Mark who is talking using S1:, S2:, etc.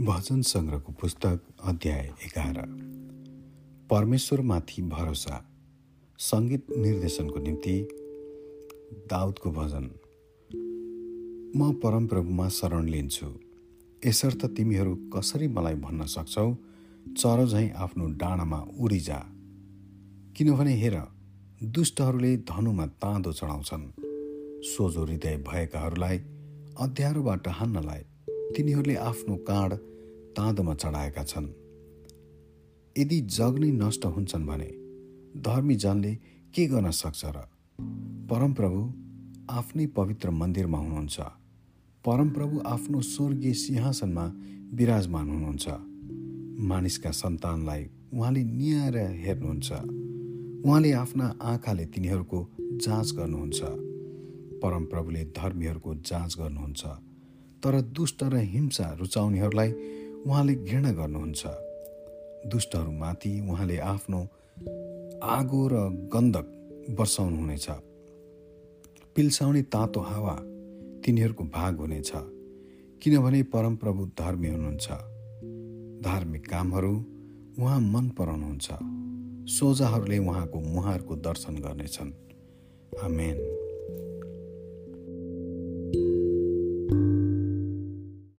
S1: भजन सङ्ग्रहको पुस्तक अध्याय एघार। परमेश्वरमाथि भरोसा सङ्गीत निर्देशनको निम्ति दाउदको भजन। म परमप्रभुमा शरण लिन्छु। यसर्थ तिमीहरू कसरी मलाई भन्न सक्छौ? चरो झैँ आफ्नो डाँडामा उडिजा किनभने हेर दुष्टहरूले धनुमा ताँदो चढाउँछन्। सोझो हृदय भएकाहरूलाई अध्यारोबाट हान्नलाई तिनीहरूले आफ्नो काँड ताँदोमा चढाएका छन्। यदि जग नै नष्ट हुन्छन् भने धर्मी जनले के गर्न सक्छ र? परमप्रभु आफ्नै पवित्र मन्दिरमा हुनुहुन्छ। परमप्रभु आफ्नो स्वर्गीय सिंहासनमा विराजमान हुनुहुन्छ। मानिसका सन्तानलाई उहाँले निहाएर हेर्नुहुन्छ। उहाँले आफ्ना आँखाले तिनीहरूको जाँच गर्नुहुन्छ। परमप्रभुले धर्मीहरूको जाँच गर्नुहुन्छ। तर दुष्ट र हिंसा रुचाउनेहरूलाई उहाँले घृणा गर्नुहुन्छ। दुष्टहरूमाथि उहाँले आफ्नो आगो र गन्धक वर्षाउनुहुनेछ। पिल्साउने तातो हावा तिनीहरूको भाग हुनेछ किनभने परमप्रभु धर्मी हुनुहुन्छ। धार्मिक कामहरू उहाँ मन पराउनुहुन्छ। सोझाहरूले उहाँको मुहारको दर्शन गर्नेछन्। आमेन।